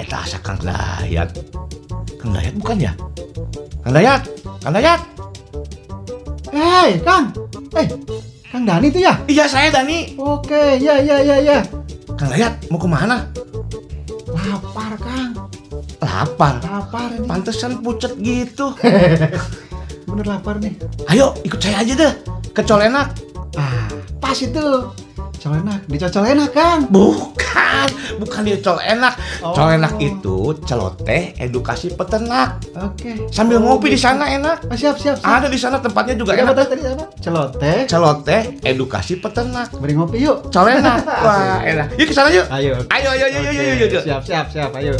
Eta asa Kang Dayat. Kang Dayat bukan ya? Kang Dayat, Kang Dayat. Hei, Kang. Eh, Kang Dani itu ya? Iya saya Dani. Oke, ya ya ya ya. Kang Dayat mau ke mana? Lapar, Kang. Lapar. Lapar ini. Pantesan pucet gitu. Bener lapar nih. Ayo ikut saya aja deh ke Colenak. Ah, pas itu. Colenak, dicocol enak, Kang. Bukan, bukan di Colenak. Oh. Colenak itu celoteh edukasi peternak. Oke. Sambil Oh, ngopi di sana enak. Ah, siap, siap, siap. Ada di sana tempatnya juga apa enak. tadi apa? Celoteh. Celoteh edukasi peternak. Beri ngopi yuk. Colenak. Wah, enak. Yuk ke sana yuk. Ayo. Ayo, ayo, ayo, Oke, ayo, ayo, ayo. Siap, siap, siap. Ayo.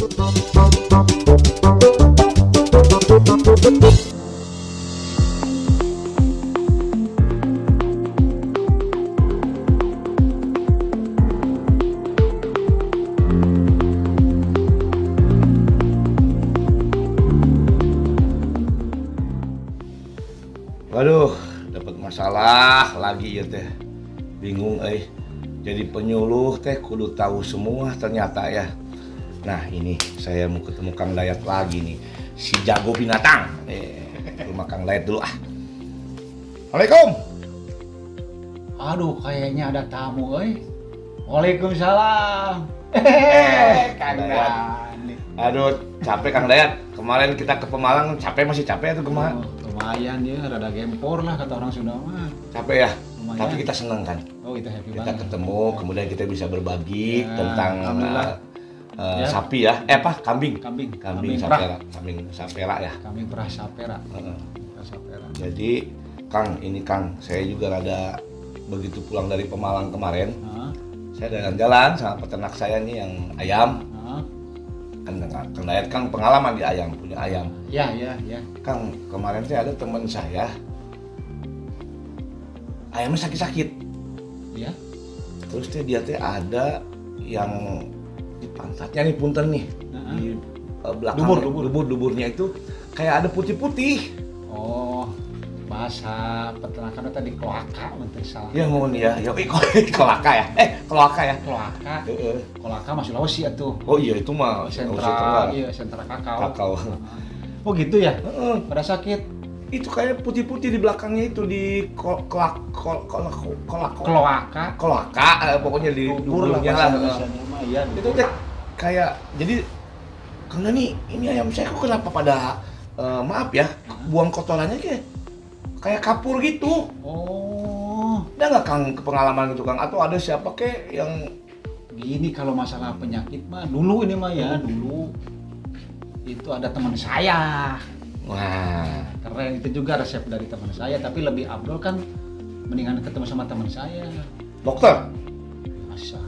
Penyuluh teh kudu tahu semua ternyata ya. Nah ini saya mau ketemu Kang Dayat lagi nih. Si jago binatang. Eh, rumah Kang Dayat dulu ah. Assalamualaikum. Aduh, kayaknya ada tamu, euy. Waalaikumsalam. Eh, Kang Dayat. Aduh, capek Kang Dayat. Kemarin kita ke Pemalang, capek masih capek tuh kemarin. Oh, lumayan ya, rada gempor lah kata orang Sunda mah. Capek ya. Lumayan. Tapi kita seneng kan. Oh, kita happy Kita banget. ketemu, kemudian kita bisa berbagi Ya, tentang uh, uh, Ya. sapi ya. Eh apa? Kambing. Kambing, Kambing, perah. sapera, kambing sapera ya. Kami perah sapera. Perah sapera. Jadi Kang, ini Kang, saya juga rada begitu pulang dari Pemalang kemarin, Hah? saya jalan-jalan sama peternak saya nih yang ayam. Hah? Kan Kang Dayat Kang pengalaman di ayam, punya ayam. Ya, ya, ya. Kang, kemarin saya ada teman saya ayamnya sakit-sakit. Ya. Terus teh dia teh ada yang di pantatnya nih punten nih Heeh. di uh, belakang Dubur, dubur. dubur duburnya itu kayak ada putih-putih. Oh, bahasa peternakan tadi kloaka menteri salah. Ya mohon ya, ya eh, kol- kolaka ya, eh kolaka ya. Kloaka. Heeh. Kolaka masih Sulawesi atuh. Oh iya itu mah Sentra, iya, sentra kakao. kakao. Oh gitu ya? Heeh. Pada sakit. Itu kayak putih-putih di belakangnya itu di kol kolak kol kolak kolak Kloaka. kolaka eh, pokoknya di duburnya lah. iya. itu teh kayak jadi karena nih ini ayam saya kok kenapa pada eh, maaf ya buang kotorannya kayak kayak kapur gitu Oh, ada nggak kang pengalaman gitu kang atau ada siapa kek yang gini kalau masalah penyakit mah dulu ini mah ya dulu itu ada teman saya wah. Keren itu juga resep dari teman saya tapi lebih abdul kan mendingan ketemu sama teman saya. Dokter? Masa?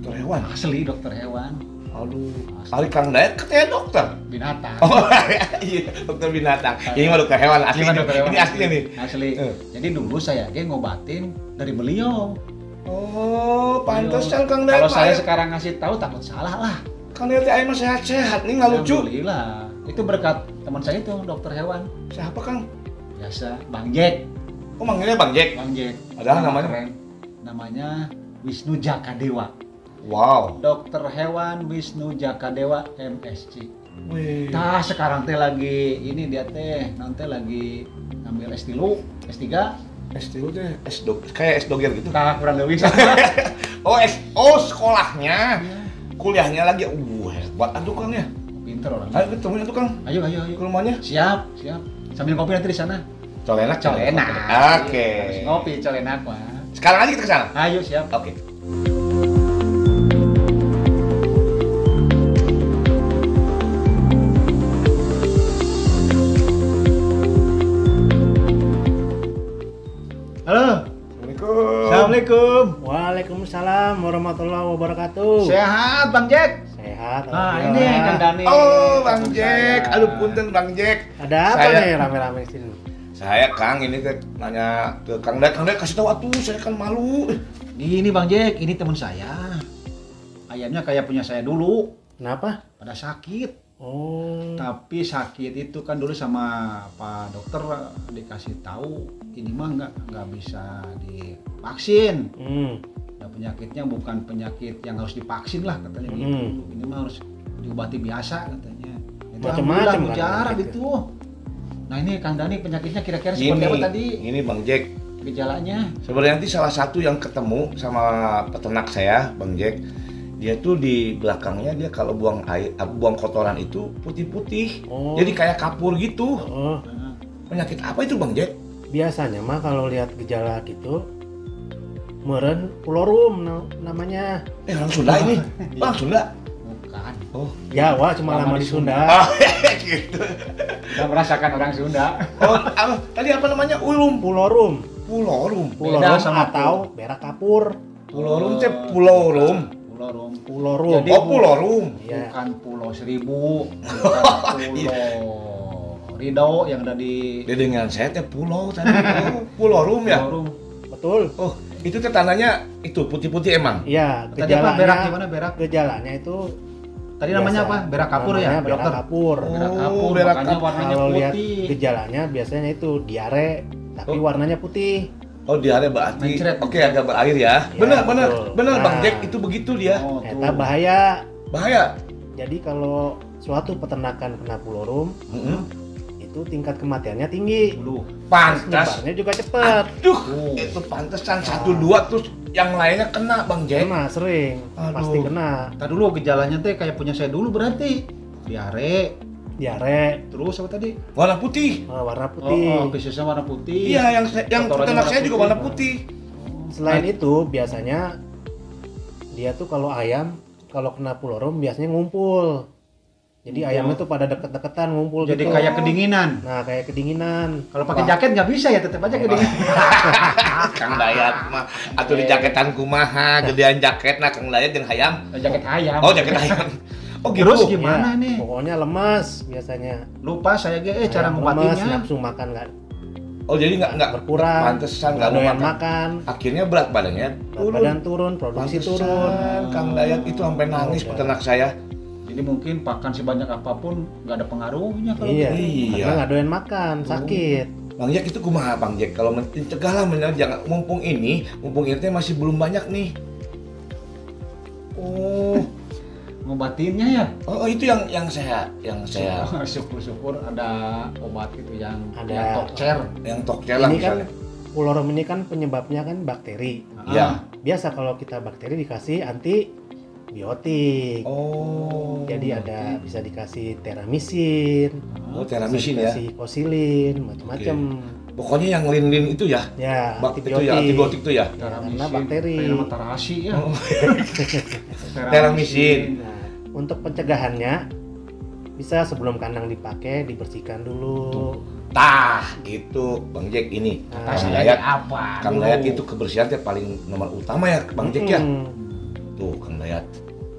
Dokter hewan? Asli dokter hewan. Aduh. Kali kang Dayat katanya dokter? Binatang. Oh iya dokter binatang. Ini mah dokter hewan asli Ini dokter hewan ini aslinya nih. Asli. Eh. jadi dulu saya dia ngobatin dari beliau. Oh pantesan kang kalau Dayat saya mah- sekarang ngasih tahu takut salah lah. Kang Dayat ayam sehat-sehat nih nggak lucu. Alhamdulillah itu berkat teman saya itu dokter hewan siapa kang biasa Bang Jack kok manggilnya bang Jack Bang Jack Padahal Nama namanya? keren. namanya Wisnu Jakadewa wow dokter hewan Wisnu Jakadewa MSc Wih. Nah sekarang teh lagi ini dia teh nanti lagi ngambil S3 S3 S2 teh S dog kayak S doger gitu. nah kurang lebih Oh S oh sekolahnya. Iya, Kuliahnya lagi. Uh hebat aduh Kang ya. Pinter orangnya Ayo ketemunya tuh Kang ayo ayo ayo ke rumahnya. siap siap sambil ngopi nanti di sana Colenak colenak Oke. Harus ngopi colenak mah Sekarang aja kita ke sana. ayo siap Oke. Halo. Assalamualaikum. Assalamualaikum Waalaikumsalam warahmatullahi wabarakatuh. sehat Bang Jack Sehat. nah ini. Kang Dani Oh Bang Jack, aduh punten Bang Jack. Ada apa Saya- nih rame-rame di sini? Saya Kang ini teh nanya ke Kang Dek, Kang Dek kasih tahu atuh, saya kan malu. Ini Bang Jack, ini teman saya. Ayamnya kayak punya saya dulu, Kenapa? pada sakit. Oh. Tapi sakit itu kan dulu sama Pak Dokter dikasih tahu ini mah nggak nggak bisa divaksin. Hmm. Nah, penyakitnya bukan penyakit yang harus divaksin lah katanya gitu. Hmm. Ini mah harus diobati biasa katanya. Itu Macam-macam kan penyakitnya. itu. Nah ini Kang Dani penyakitnya kira-kira seperti apa tadi ini Bang Jack. gejalanya? Sebenarnya nanti salah satu yang ketemu sama peternak saya, Bang Jack. Dia tuh di belakangnya dia kalau buang air, ah, buang kotoran itu putih-putih. Oh. Jadi kayak kapur gitu. Oh. Nah, Penyakit apa itu Bang Jack? Biasanya mah kalau lihat gejala gitu meren pulorum na- namanya. Eh orang Sunda ini. Orang Sunda. bukan. Oh. Jawa cuma Lama di di Sunda. Ah, gitu. Nggak merasakan orang Sunda. Oh, apa? Tadi apa namanya? Ulum. Pulorum. Pulorum. Pulorum sama atau berak kapur. Pulorum teh pulau rum. Pulau Rom. Pulorum. Jadi- Oh, pulau rum. Iya. Bukan Pulau Seribu, bukan Pulau Ridho yang ada di Dia dengan saya teh pulau tadi. Oh, pulau rum ya. Pulau Rom. Betul. Oh, itu tandanya itu putih-putih emang. Iya, Tadi apa? Berak gejalanya gimana berak? gejalanya itu Tadi namanya biasa. apa? Berak kapur ya, Namanya berak dokter? kapur. Berak Oh, kapur, berak makanya kapur. warnanya Kalau lihat putih. gejalanya biasanya itu diare tapi Oh. warnanya putih. Oh, dia ada berarti. Oke, mencret. agak berair ya. Ya, benar, benar. betul. Benar, Bang Nah. Jack itu begitu dia. Oh, Eta bahaya. Bahaya. Jadi kalau suatu peternakan kena pulorum Heeh. Itu tingkat kematiannya tinggi. Dulu. Pantas. Nyebarnya juga cepat. Aduh, Oh. itu pantesan satu dua terus yang lainnya kena Bang Jack. Kena sering, Aduh. pasti kena. Tadi dulu gejalanya teh kayak punya saya dulu berarti. Diare, Diare, terus apa tadi? Warna putih. eh, warna Oh, putih. oh, khususnya warna putih. Iya, yang yang warna saya juga warna putih. Selain itu biasanya dia tuh kalau ayam kalau kena pulorum biasanya ngumpul. Jadi Ngumpul. ayamnya tuh pada deket-deketan ngumpul Jadi gitu. kayak kedinginan. Nah, kayak kedinginan. Kalau pakai jaket nggak bisa ya, tetap aja kedinginan. Kang Dayat mah atuh di jaketan kumaha, gedean jaket nah Kang Dayat jeung hayam. jaket ayam. Oh, jaket hayam. Oh, gitu. Terus gimana Ya, nih? Pokoknya lemas biasanya. Lupa saya ge eh cara Ayam lemas, ngobatinya. nafsu makan nggak Oh, jadi nggak nggak berkurang. pantesan nggak mau makan. makan. Akhirnya berat badannya Berat turun. badan turun, produksi Pantesan, turun. Kang Dayat itu sampai nangis Oh, peternak saya. Jadi mungkin pakan sebanyak apa pun nggak ada pengaruhnya kalau Iya, gitu. Iya. karena nggak doyan makan, sakit. Bang Jack itu kumaha Bang Jack kalau mencegah lah men- jangan mumpung ini, mumpung ini masih belum banyak nih. Oh, Ngobatinnya ya. oh, oh, itu yang yang saya yang saya Syukur-syukur ada obat gitu yang Ada. yang tokcer. yang tokcer lah Ini kan misalnya. pulorum ini kan penyebabnya kan bakteri. Iya. Biasa kalau kita bakteri dikasih antibiotik. Oh. Jadi ada bisa dikasih teramisin, Oh, bisa teramisin ya. dikasih kosilin, macam-macam. Pokoknya yang lin-lin itu ya. Ya, Bak itu ya antibiotik itu ya. Ya, karena bakteri. Kayak tarasi ya. Oh. Teramisin. Nah, untuk pencegahannya bisa sebelum kandang dipakai dibersihkan dulu. Tah, gitu Bang Jack ini. Nah, Kang Dayat, apa? Kang? Dayat itu kebersihan paling nomor utama ya Bang Jack ya. Mm, Tuh Kang Dayat.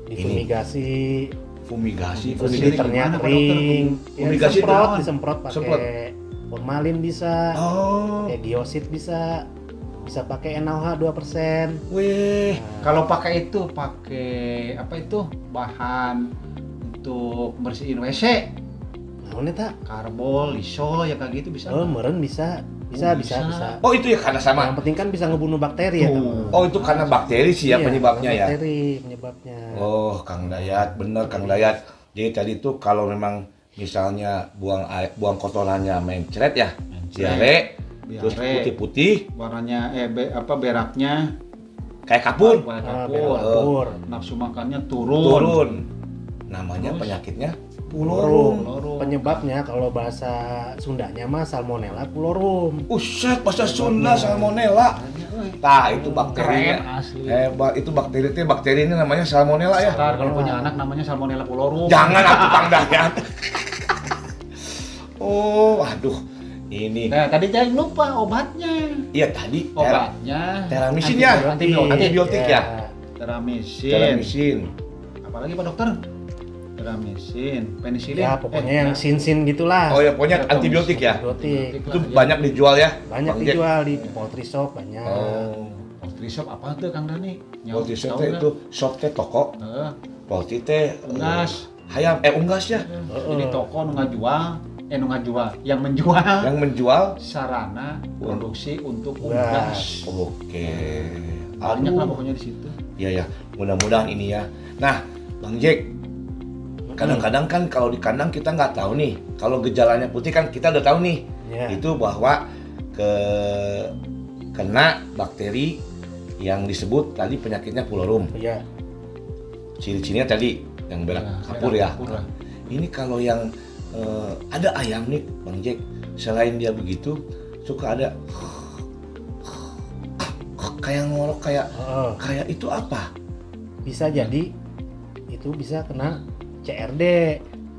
Difumigasi, Fumigasi, Fumigasi Pak kering, ya, Fumigasi disemprot, disemprot Semprot. pakai formalin bisa, Oh, pakai diosit bisa, bisa pakai NaOH 2%. weh. Kalau pakai itu pakai apa itu? Bahan untuk bersihin WC, Nah, ini tak? karbol, lisol ya kayak gitu bisa. Oh, meren bisa, bisa, Oh, bisa, bisa. bisa. Oh itu ya karena sama. Yang penting kan bisa ngebunuh bakteri ya, Tuh. teman. Oh itu karena bakteri sih ya Iya, penyebabnya ya. Bakteri penyebabnya. Oh Kang Dayat, bener Kang Dayat. Jadi tadi tuh kalau memang misalnya buang air, buang kotorannya mencret ya, Mencret. diare, terus putih-putih Warnanya eh be- apa beraknya kayak kapur kayak Ah, kapur. kapur. Nafsu makannya turun. turun. Namanya Terus? penyakitnya Pulorum. pulorum. Penyebabnya kalau bahasa Sundanya mah Salmonella pulorum. Uset bahasa Sunda salmonella. Tah itu asli. Eh, ba- itu bakteri itu bakteri ini namanya salmonella ya. Ntar kalau punya anak namanya Salmonella pulorum. Jangan atuh Kang Dayat. oh, aduh. Ini. Nah, tadi jangan lupa obatnya. Iya tadi Obatnya teramisin ya. Antibiotik. Antibiotik ya. Teramisin. teramisin. Apalagi Pak Dokter? Teramisin, penisilin. Ya pokoknya Eh, yang nah, sin-sin gitulah. Oh ya, pokoknya antibiotik ya. Antibiotik. Itu banyak dijual ya. Banyak Bang Jack? dijual di poultry shop banyak. Oh. Poultry shop apa tuh Kang Dani? Poultry shop teh nggak? itu shop teh toko. Heeh, Poultry teh eh, unggas. hayam eh unggasnya Jadi toko nu ngajual, eh nu ngajual, yang menjual yang menjual sarana produksi untuk Unggas. unggas. oke Banyak lah pokoknya di situ. Iya ya, mudah-mudahan ini ya. Nah, Bang Jack, kadang-kadang kan kalau di kandang kita nggak tahu nih. Kalau gejalanya putih kan kita udah tahu nih. Ya. Itu bahwa ke kena bakteri yang disebut tadi penyakitnya pulorum. Ya. Ciri-cirinya tadi yang berak Ya, kapur ya. kapur. Ini kalau yang eh, ada ayam nih, Bang Jack. Selain dia begitu, suka ada kayak ngorok kayak Heeh. kayak itu apa? bisa jadi itu bisa kena CRD.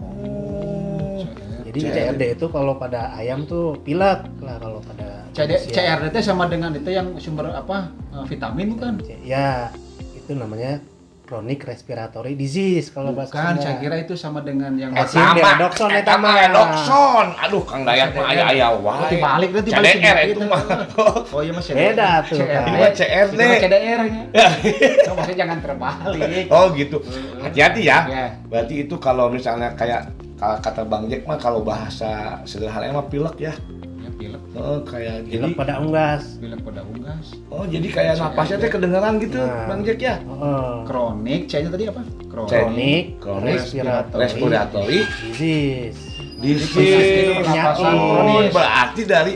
Oh. Jadi CRD. CRD itu kalau pada ayam tuh pilek lah kalau pada manusia. CRD itu sama dengan itu yang sumber apa eh, vitamin bukan? Ya, itu namanya chronic respiratory disease kalau bahasa Bukan, saya kira itu sama dengan yang Eh, Sim, redoxon eta mah. redoxon. Aduh, Kang Dayat mah aya aya wae. dibalik nanti balik CDR itu mah. Oh iya mas Beda tuh. Ini mah CRD. Mah CDR nya. Oh, maksudnya jangan terbalik. Oh gitu. Hati-hati ya. Ya. Berarti itu kalau misalnya kayak kata Bang Jack mah kalau bahasa sederhananya mah pilek ya. Pilek, Oh, kayak jadi Pilek pada unggas. pilek pada unggas. Oh, jadi kayak napasnya teh kedengeran gitu, Nah. Bang Jack ya. Heeh. Kronik, C-nya tadi apa? Kronik. Chronic Kronik respiratory, respiratory disease. disease. Itu pernapasan Oh, kronis. berarti dari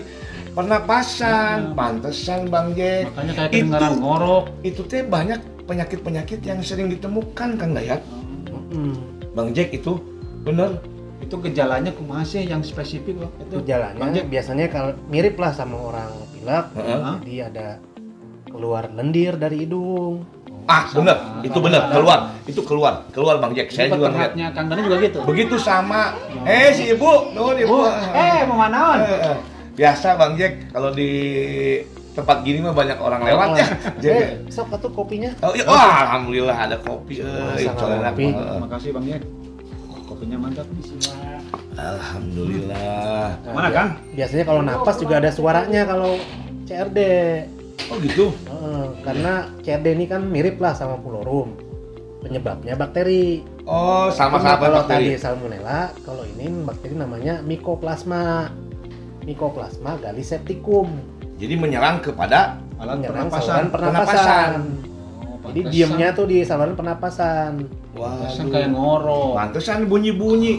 pernapasan. Pantesan Bang Jack. Makanya kayak Itu- kedengaran ngorok. itu teh banyak penyakit-penyakit yang sering ditemukan Kang Dayat. Mm-mm. Bang Jack itu bener. Itu gejalanya kumaha sih yang spesifik loh? Itu Gejalanya Bang biasanya kalau mirip lah sama orang pilek. Heeh. Jadi ada keluar lendir dari hidung. Ah, Sama. bener. Itu bener. Sama. Keluar. Itu keluar. Keluar Bang Jack. Saya juga ngeliat. peternaknya Kang Dani juga gitu. Begitu sama. Eh, si Ibu. Nuhun Ibu. Eh, mau manaon? Eh, eh. Biasa Bang Jack kalau di tempat gini mah banyak orang lewat ya. Jadi Eh, sok atuh kopinya. Oh, iya. Wah, alhamdulillah ada kopi. Eh, kopi? mah, eh. Makasih Bang Jack. Kopinya mantap nih. Alhamdulillah. Nah, Mana, Kang? Biasanya kalau napas juga ada suaranya kalau CRD. Oh gitu. Heeh, karena CRD ini kan mirip lah sama pulorum. Penyebabnya bakteri. Oh, sama sama kalau tadi bakteri. salmonella, kalau ini bakteri namanya Mycoplasma. Mycoplasma gallisepticum. Jadi menyerang kepada Alat Menyerang pernapasan. saluran pernapasan. Pernapasan. Oh, Jadi diemnya tuh di saluran pernapasan. Pantesan kayak ngorok. Pantesan bunyi-bunyi.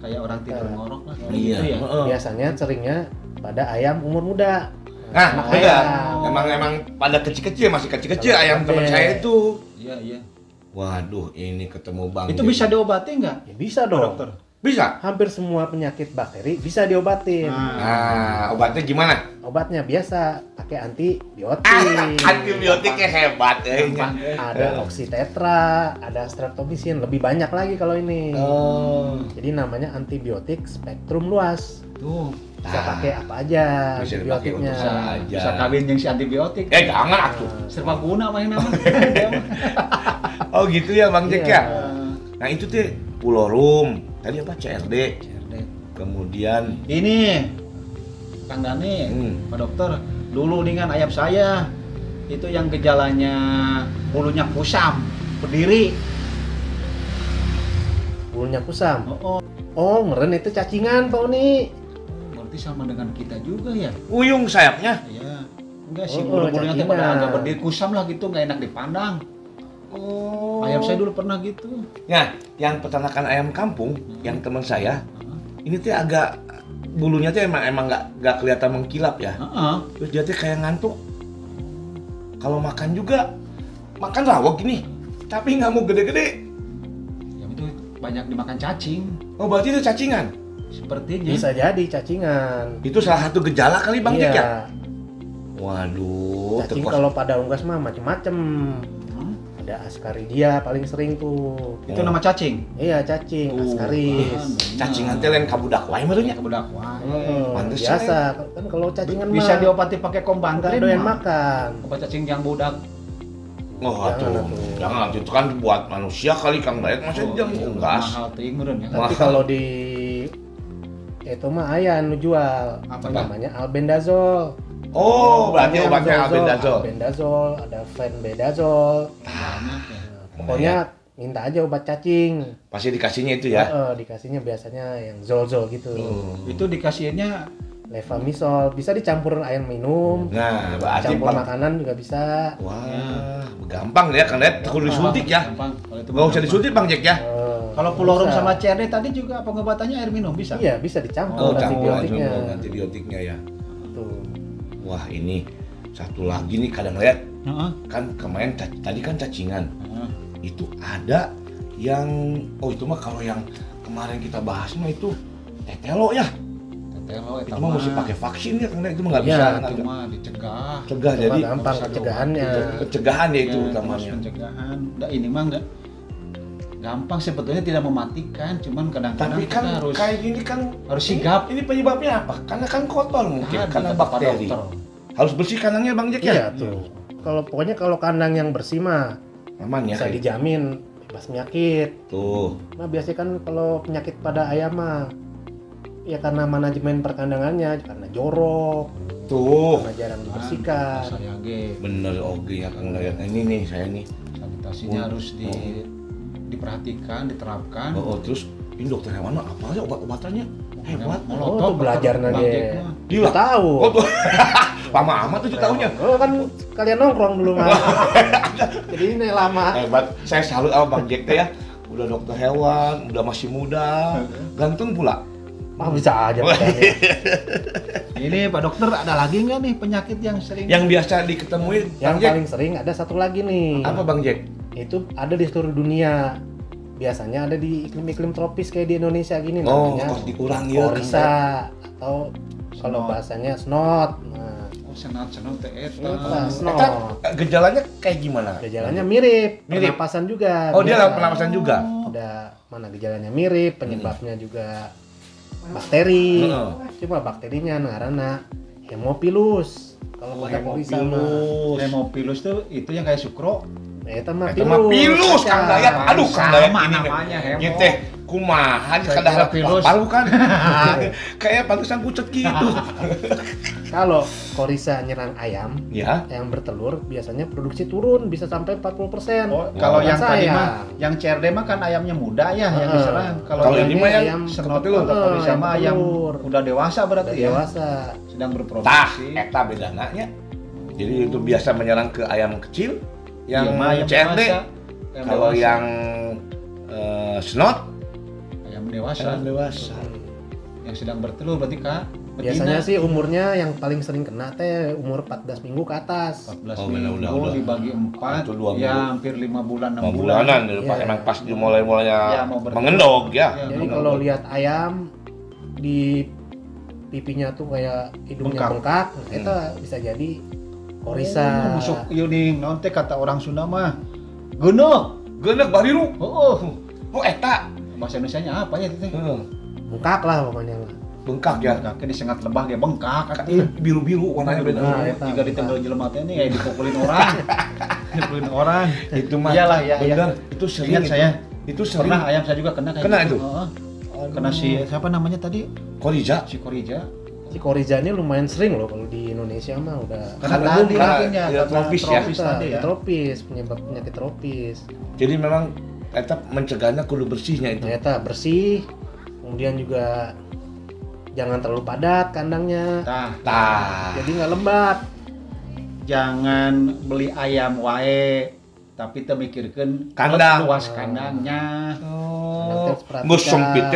Kayak orang tidur Nah. ngorok lah. Iya. Gitu ya. heeh. Biasanya seringnya pada ayam umur muda. Nah, benar. ayam. Emang emang pada kecil-kecil masih kecil-kecil ayam teman saya itu. Iya, iya. Waduh, ini ketemu Bang. Itu bisa diobati nggak? Ya bisa dong. Dokter. Bisa. Hampir semua penyakit bakteri bisa diobatin. Nah, obatnya gimana? Obatnya biasa pakai antibiotik. Ah, antibiotiknya hebat eh. Gampang, eh. Ada oxytetra, ada streptomycin, lebih banyak lagi kalau ini. Oh. Jadi namanya antibiotik spektrum luas. Tuh, Bisa Ah. pakai apa aja Bisa antibiotiknya. bisa, aja. bisa kawin yang si antibiotik. Eh, jangan atuh. Serbaguna main nama. Dia mah. Oh, gitu ya Bang Jack Iya. ya. Nah, itu tuh pulorum. Tadi apa? CRD. CRD. Kemudian Ini Kang Dani, Hmm. Pak Dokter, dulu dengan ayam saya itu yang gejalanya bulunya kusam, berdiri. Bulunya kusam. Oh, oh. Oh, ngeren itu cacingan, Pak Uni. berarti sama dengan kita juga ya? uyung sayapnya. Iya. Enggak sih, Oh, bulu-bulunya teh pada agak berdiri kusam lah gitu, nggak enak dipandang. Oh. Ayam saya dulu pernah gitu. Nah, yang peternakan ayam kampung, yang teman saya, Heeh. ini tuh agak bulunya tuh emang emang nggak nggak kelihatan mengkilap ya. Heeh. Terus dia tuh kayak ngantuk. Kalau makan juga makan rawok gini, tapi nggak mau gede-gede. Yang itu banyak dimakan cacing. Oh berarti itu cacingan. Sepertinya. Bisa jadi cacingan. Itu salah satu gejala kali bang Jack ya. iya. Waduh, Cacing kalau pada unggas mah macem-macem. Hmm. Ada askaridia paling sering tuh. Itu nama cacing. Iya cacing, Tuh, askaris. kan, benar. cacingan teh lain kabudak wae meureun nya. Ya, kebedak wae. Pantesan, biasa kan kalau cacingan Bisa mah diobati pakai nggak kombantin doyan mah. makan. Obat cacing yang budak. Oh, Jangan atuh. atuh. Jangan atuh. itu kan buat manusia kali Kang Dayat masa Oh, jam iya, unggas. Ya. Tapi kalau di itu mah ayah nu jual Apa apa namanya albendazole. Oh, berarti obatnya albendazole. Albendazole, ada fenbendazole. Banyak ya. Pokoknya minta aja obat cacing. Pasti dikasihnya itu ya. Eh, dikasihnya biasanya yang zol-zol gitu. Oh. Itu dikasihnya Levamisol bisa dicampur air minum, Nah, berarti campur Bang- makanan juga bisa. Wah, gampang ya Kang Dayat. Kudu disuntik ya. gampang. Kalau itu Gak usah disuntik Bang Jack ya. Eh, Kalau pulorum sama CRD tadi juga pengobatannya air minum bisa. Iya, bisa dicampur Oh, campur antibiotiknya. antibiotiknya ya. Tuh. Wah, ini satu lagi nih kadang lihat Kan kemarin tadi kan cacingan. Heeh. Itu ada yang oh itu mah kalau yang kemarin kita bahas mah itu tetelo ya. Tetelo Itu mah mesti pakai vaksin ya karena itu mah nggak Iya, bisa itu nggak- mah dicegah. cegah jadi gampang pencegahannya. pencegahan ya itu Ya, utamanya. pencegahan. Nah, ini mah enggak gampang sebetulnya tidak mematikan, cuman kadang-kadang Tapi kan kita harus kayak gini kan harus ini- sigap. Ini, penyebabnya apa? Karena kan kotor mungkin Tadi karena bakteri. Harus bersih kandangnya Bang Jack ya. Iya tuh. Kalau pokoknya kalau kandang yang bersih mah Aman ya. bisa kayak- dijamin bebas penyakit. Tuh. Nah biasanya kan kalau penyakit pada ayam mah ya karena manajemen perkandangannya, karena jorok, Tuh. karena jarang dibersihkan. Saya Bener oke ya Kang Dayat. Nah, ini nih saya nih. sanitasinya Oh. harus di diperhatikan, diterapkan. Oh, oh, terus ini dokter hewan mah apa aja obat-obatannya? Hebat. Oh, tuh belajar. Gila. Nggak tahu. Oh, tuh. lama amat tuh tahunnya. Oh kan kalian nongkrong dulu mah. Jadi ini lama. Hebat. Saya salut sama Bang Jack teh ya. Udah dokter hewan, udah masih muda, ganteng pula. Mah bisa aja. Ini Pak Dokter ada lagi nggak nih penyakit yang sering Yang biasa diketemui Yang Bang Jack. paling sering ada satu lagi nih. Apa Bang Jack? Itu ada di seluruh dunia. Biasanya ada di iklim-iklim tropis kayak di Indonesia gini Oh, namanya. kos dikurangi ya. Korisa atau kalau Snot. bahasanya snot. Nah, Oh, senat-senat teh eta. Snot. Eh, gejalanya kayak gimana? gejalanya mirip, Mirip. pernapasan juga. Oh, dia pernapasan juga. Ada mana gejalanya mirip, penyebabnya juga bakteri. Heeh. Cuma bakterinya karena hemopilus. Kalau pada korisa mah. Hemopilus tuh itu yang kayak sukro. Nah, itu mah Itu mah pilus Kang. Dayat. Aduh Kang Dayat ini namanya, hemo. Gitu teh kumaha Saya kada kira pilus. Palu kan. Kayak pantesan pucet gitu. Kalau korisa nyerang ayam, ya. yang bertelur biasanya produksi turun bisa sampai 40%. Oh, kalau yang tadi mah yang CRD mah kan ayamnya muda ya yang diserang. Kalau Kalau yang ini mah yang ayam senot ketelur. atau korisa Ayam mah ayam udah dewasa berarti ya. dewasa. Sedang Tah, berproduksi. eta bedana nya. Jadi itu biasa menyerang ke ayam kecil yang mah ayam CRD. Kalau dewasa. yang eh, snot ayam dewasa ayam dewasa. yang sedang bertelur berarti kak Biasanya sih umurnya yang paling sering kena teh umur 14 minggu ke atas. 14 Oh, minggu udah, udah. dibagi 4 Itu dua ya minggu. hampir 5 bulan 6 Lima bulan. bulanan pas Iya. emang pas mulai mulainya Ya, mengendog ya. Ya, Jadi mengendog. kalau lihat ayam di pipinya tuh kayak hidungnya Bengkak. bengkak, nah, itu bisa jadi korisa. Oh, nih naon teh kata orang Sunda mah. Geuneuh. Genek bariru. Oh, Oh eta. bahasa Indonesia apa ya itu teh? Heeh. Bengkak lah pokoknya. Bengkak ya. Bengkak disengat lebah ge bengkak Biru-biru warnanya beda. Nah, eta. Jika ditembel jelema teh nih kayak dipukulin orang. dipukulin orang. Itu mah. Iyalah, ya, ya. bener. Itu sering Ingat itu. saya Itu sering. pernah ayam saya juga kena kayak Kena gitu. itu? Heeh. Kena si siapa namanya tadi? Korija. Si Korija. Si korisa ini lumayan sering loh kalau di Indonesia mah udah Karena tadi karena mungkin ya, ya, karena tropis ya. tropis tadi ya. tropis, penyebab penyakit tropis. Jadi memang eta mencegahnya kudu bersihnya itu. Ternyata bersih, kemudian juga jangan terlalu padat kandangnya, Tah, Tah. jadi nggak lembab. jangan beli ayam wae tapi teu mikirkeun Kandang. luas kandangnya. Oh,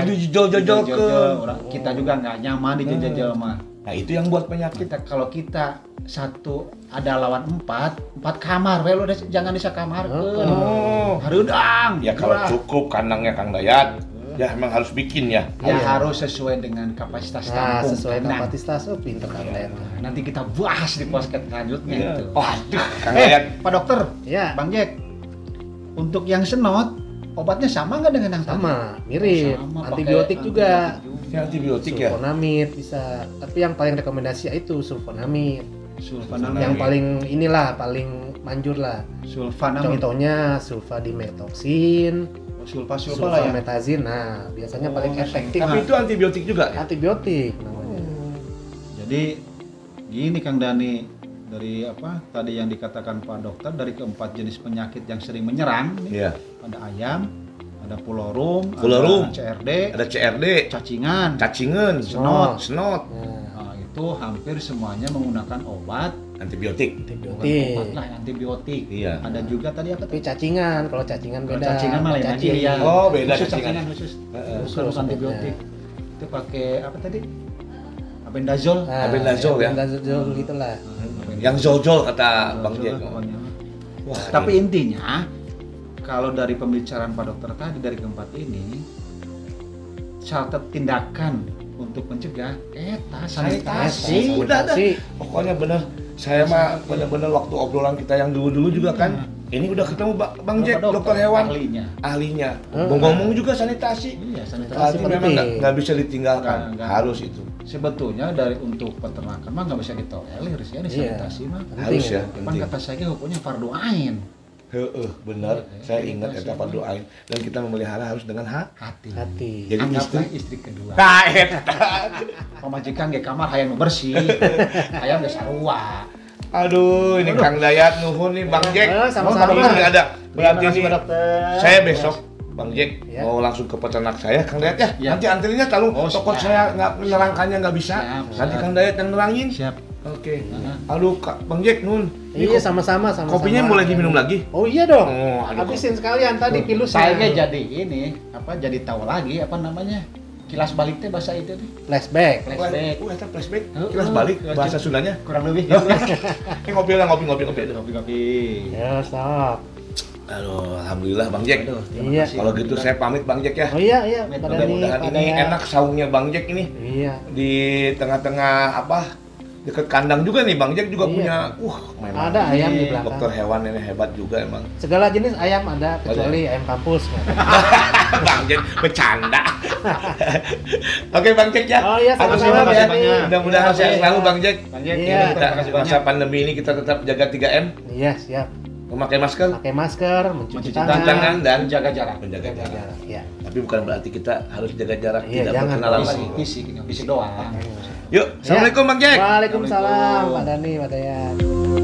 dijajal-jajal ke. Jajal, orang kita juga nggak nyaman dijajal mah. Nah itu yang buat penyakit. Kita kalau kita satu ada lawan empat, empat kamar, we lo des- jangan bisa kamar Oh. Harudang. Ya kalau cukup kandangnya Kang Dayat, ya emang harus bikin ya. ya Iya. harus sesuai dengan kapasitas Nah, tampung sesuai kandang. kapasitas, oh pinter kan Ya, nanti kita bahas di podcast selanjutnya Iya. itu. Waduh, Kang Dayat. Eh, Pak Dokter, Ya, Bang Jack, untuk yang senot obatnya sama nggak dengan yang tadi? sama, mirip. Oh, sama, pakai Antibiotik juga. antibiotik Ya antibiotik ya. Sulfonamid bisa, tapi yang paling rekomendasi itu sulfonamid. Sulfanamid. Yang paling inilah paling manjur lah. sulfanamid. Contohnya sulfadimetoksin, Sulfa sulfa lah ya. sulfametazin. Nah, biasanya Oh, paling efektif Tapi itu antibiotik juga ya. antibiotik namanya. Jadi gini Kang Dani, dari apa tadi yang dikatakan Pak Dokter dari keempat jenis penyakit yang sering menyerang nih, Iya. ada ayam, ada pulorum, Pulorum. ada CRD, Ada CRD, cacingan. cacingan, Senot. senot, Nah, Nah, itu hampir semuanya menggunakan obat, antibiotik. bukan antibiotik. obat lah antibiotik. Iya. Ada juga tadi apa Tapi cacingan, kalau cacingan Kalau beda. cacingan malah yang Cacing. ya. Oh, beda khusus cacingan. cacingan khusus. Heeh. Bukan, Khusus bukan antibiotik. Itu pakai apa tadi? Abendazol. Nah, Albendazole ya. Albendazole gitulah. Yang zol-zol kata Bang Zol Jack. lah pokoknya. Wah, Tapi intinya kalau dari pembicaraan Pak Dokter tadi dari keempat ini catat tindakan untuk mencegah eta sanitasi. Udah, dah. Sanitasi. pokoknya bener. Saya mah bener-bener waktu obrolan kita yang dulu-dulu juga kan. Ini udah ketemu Ba- Bang Jack, Bapak dokter hewan, ahlinya. ahlinya. Heeh. Ngomong juga sanitasi. Iya, sanitasi. Memang nggak bisa ditinggalkan, nggak. harus itu. Sebetulnya dari untuk peternakan mah nggak bisa ditolerir sih ini Iya. sanitasi mah. Harus ya, Kan kata saya hukumnya fardu ain. Heeh, benar. Iya, Saya iya, ingat iya, eta iya. doain dan kita memelihara harus dengan hak. Hati. Hati. Jadi Anggaplah istri. istri kedua. Nah, eta. Pemajikan ge kamar hayang bersih. hayang geus sarua. Aduh, ini Kang Dayat nuhun nih Bang Jack. Sama-sama. Oh, ada. Berarti Terima kasih, ini saya besok Bang Jack Ya. mau langsung ke peternak saya, Kang Dayat ya. Ya. Nanti antrinya kalau Oh, toko saya nggak nerangkannya nggak bisa. Siap, Nanti siap. Kang Dayat yang nerangin. Siap. Oke. Nah. Aduh, Kak, Bang Jack nun. Ini Iya sama-sama sama. kopinya boleh diminum lagi? Oh iya dong. Oh, aduh, Habisin sekalian tadi pilusnya. Saya jadi ini apa jadi tahu lagi apa namanya? Kilas balik teh bahasa itu teh. Flashback. Flashback. Oh, eta flashback. Kilas balik bahasa. Sundanya. Kurang lebih gitu lah. Eh ngopi lah, ngopi ngopi ngopi. Kopi-kopi. Ya stop. Aduh, alhamdulillah Bang Jack. Aduh, Iya. Kalau gitu saya pamit Bang Jack ya. Oh iya iya. Mudah-mudahan nih, ini pada ya. enak saungnya Bang Jack ini Iya. di tengah-tengah apa dekat kandang juga nih Bang Jack juga Iya. punya uh memang Ada ayam di belakang. dokter hewan ini hebat juga emang Segala jenis ayam ada kecuali ayam kampus. Bang Jack bercanda oke Bang Jack ya Oh iya, sama-sama, banyak. mudah-mudahan Iya, sehat iya. selalu Bang Jack Bang Jack, Iya. kita masa pandemi ini kita tetap jaga 3M Iya siap. memakai masker Pakai masker, mencuci, Mencuci tangan, tangan dan Menjaga jarak. menjaga jaga jarak jarak. Iya. tapi bukan berarti kita harus jaga jarak Iya, tidak jangan. berkenalan lagi Fisik, fisik doang. Yuk Assalamualaikum Bang Jack. Waalaikumsalam, Pak Dani, Pak Dayan.